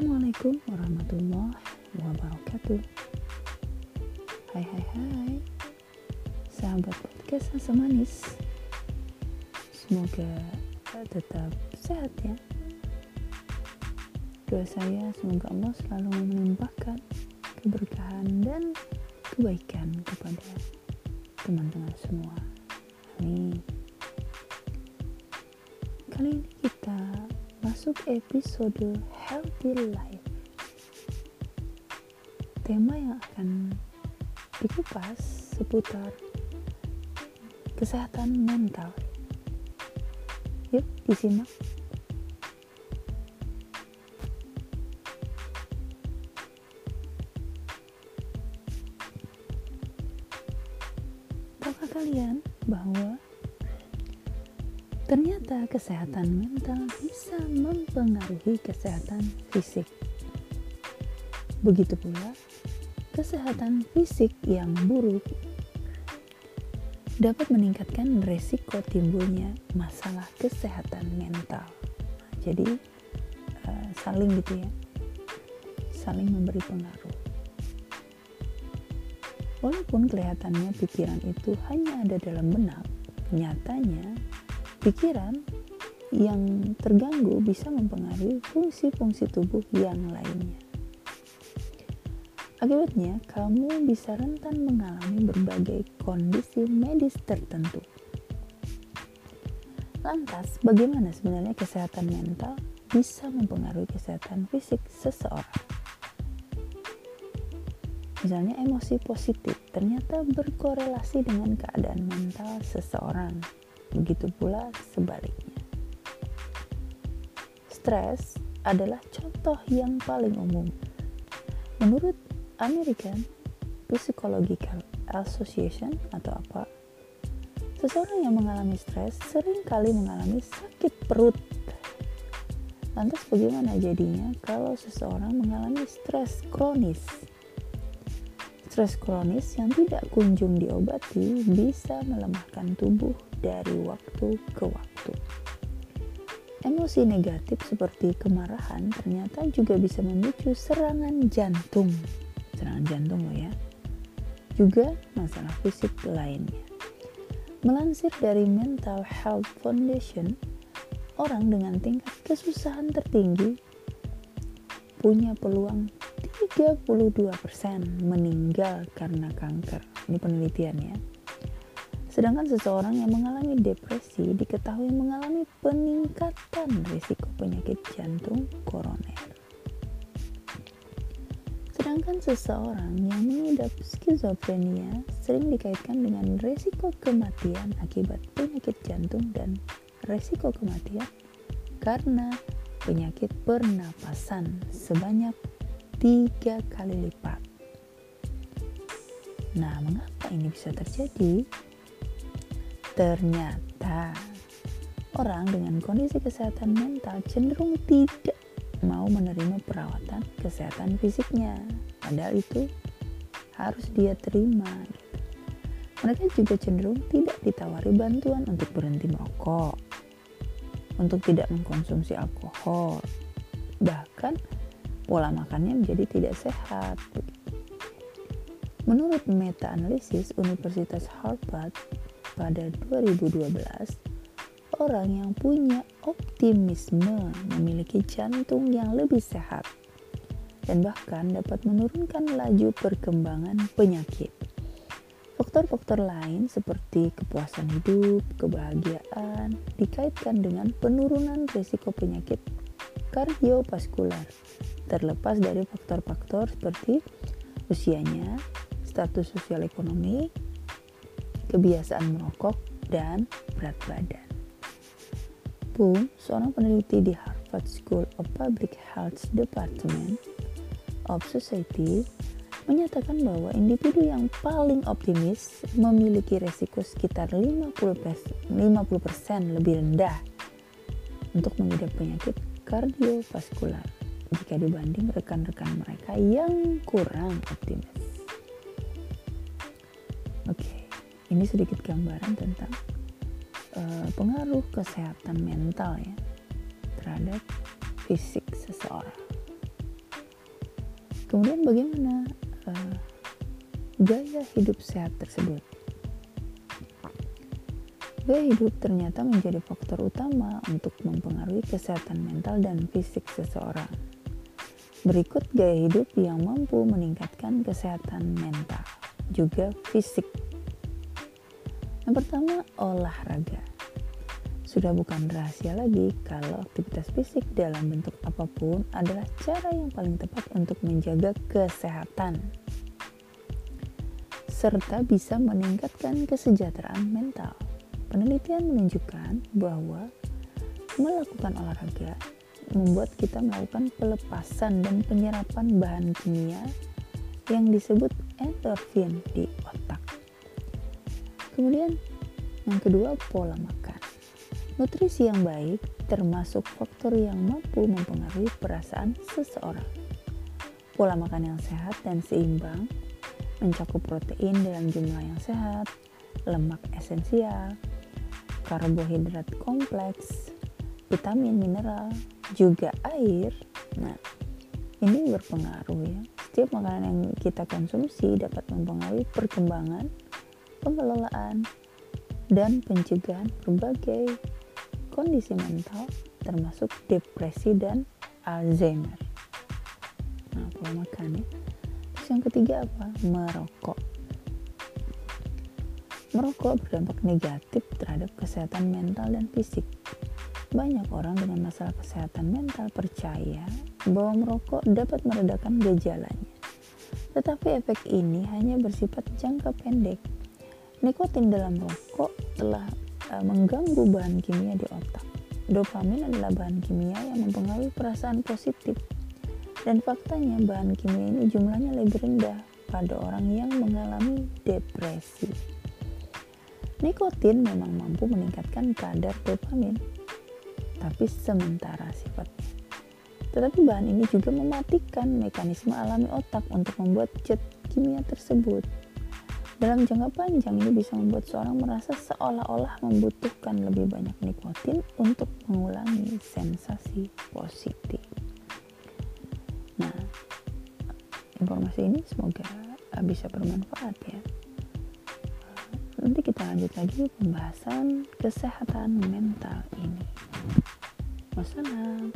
Assalamualaikum warahmatullahi wabarakatuh. Hai hai hai. Sahabat podcast Asa Manis Semoga tetap sehat ya. Doa saya semoga Allah selalu menimpakan keberkahan dan kebaikan kepada teman-teman semua masuk episode Healthy Life. Tema yang akan dikupas seputar kesehatan mental. Yuk, disimak. Tahukah kalian bahwa Ternyata kesehatan mental bisa mempengaruhi kesehatan fisik. Begitu pula, kesehatan fisik yang buruk dapat meningkatkan resiko timbulnya masalah kesehatan mental. Jadi, uh, saling gitu ya, saling memberi pengaruh. Walaupun kelihatannya pikiran itu hanya ada dalam benak, nyatanya Pikiran yang terganggu bisa mempengaruhi fungsi-fungsi tubuh yang lainnya. Akibatnya, kamu bisa rentan mengalami berbagai kondisi medis tertentu. Lantas, bagaimana sebenarnya kesehatan mental bisa mempengaruhi kesehatan fisik seseorang? Misalnya, emosi positif ternyata berkorelasi dengan keadaan mental seseorang begitu pula sebaliknya. Stres adalah contoh yang paling umum. Menurut American Psychological Association atau apa, seseorang yang mengalami stres sering kali mengalami sakit perut. Lantas bagaimana jadinya kalau seseorang mengalami stres kronis? Stres kronis yang tidak kunjung diobati bisa melemahkan tubuh dari waktu ke waktu. Emosi negatif seperti kemarahan ternyata juga bisa memicu serangan jantung. Serangan jantung loh ya. Juga masalah fisik lainnya. Melansir dari Mental Health Foundation, orang dengan tingkat kesusahan tertinggi punya peluang 32% meninggal karena kanker. Ini penelitian ya. Sedangkan seseorang yang mengalami depresi diketahui mengalami peningkatan risiko penyakit jantung koroner. Sedangkan seseorang yang mengidap skizofrenia sering dikaitkan dengan risiko kematian akibat penyakit jantung dan risiko kematian karena penyakit pernapasan sebanyak tiga kali lipat. Nah, mengapa ini bisa terjadi? Ternyata orang dengan kondisi kesehatan mental cenderung tidak mau menerima perawatan kesehatan fisiknya. Padahal itu harus dia terima. Gitu. Mereka juga cenderung tidak ditawari bantuan untuk berhenti merokok, untuk tidak mengkonsumsi alkohol, bahkan pola makannya menjadi tidak sehat. Menurut meta-analisis Universitas Harvard, pada 2012, orang yang punya optimisme memiliki jantung yang lebih sehat dan bahkan dapat menurunkan laju perkembangan penyakit. Faktor-faktor lain seperti kepuasan hidup, kebahagiaan dikaitkan dengan penurunan risiko penyakit kardiovaskular, terlepas dari faktor-faktor seperti usianya, status sosial ekonomi, kebiasaan merokok, dan berat badan. Pun, seorang peneliti di Harvard School of Public Health Department of Society menyatakan bahwa individu yang paling optimis memiliki resiko sekitar 50%, 50% lebih rendah untuk mengidap penyakit kardiovaskular jika dibanding rekan-rekan mereka yang kurang optimis. Oke. Ini sedikit gambaran tentang uh, pengaruh kesehatan mental ya terhadap fisik seseorang. Kemudian bagaimana uh, gaya hidup sehat tersebut? Gaya hidup ternyata menjadi faktor utama untuk mempengaruhi kesehatan mental dan fisik seseorang. Berikut gaya hidup yang mampu meningkatkan kesehatan mental, juga fisik. Yang pertama, olahraga. Sudah bukan rahasia lagi kalau aktivitas fisik dalam bentuk apa pun adalah cara yang paling tepat untuk menjaga kesehatan serta bisa meningkatkan kesejahteraan mental. Penelitian menunjukkan bahwa melakukan olahraga membuat kita melakukan pelepasan dan penyerapan bahan kimia yang disebut endorfin di otak. Kemudian yang kedua pola makan. Nutrisi yang baik termasuk faktor yang mampu mempengaruhi perasaan seseorang. Pola makan yang sehat dan seimbang mencakup protein dalam jumlah yang sehat, lemak esensial, karbohidrat kompleks, vitamin, mineral, juga air. Nah, ini berpengaruh ya. Setiap makanan yang kita konsumsi dapat mempengaruhi perkembangan, pengelolaan, dan pencegahan berbagai kondisi mental termasuk depresi dan Alzheimer. Nah, pola makan ya. Terus yang ketiga apa? Merokok. Merokok berdampak negatif terhadap kesehatan mental dan fisik. Banyak orang dengan masalah kesehatan mental percaya bahwa merokok dapat meredakan gejalanya. Tetapi efek ini hanya bersifat jangka pendek. Nikotin dalam rokok telah uh, mengganggu bahan kimia di otak. Dopamin adalah bahan kimia yang mempengaruhi perasaan positif. Dan faktanya bahan kimia ini jumlahnya lebih rendah pada orang yang mengalami depresi. Nikotin memang mampu meningkatkan kadar dopamin, tapi sementara sifatnya. Tetapi bahan ini juga mematikan mekanisme alami otak untuk membuat zat kimia tersebut. Dalam jangka panjang ini bisa membuat seorang merasa seolah-olah membutuhkan lebih banyak nikotin untuk mengulangi sensasi positif. Nah, informasi ini semoga bisa bermanfaat ya. Nanti kita lanjut lagi pembahasan kesehatan mental ini. Wassalam.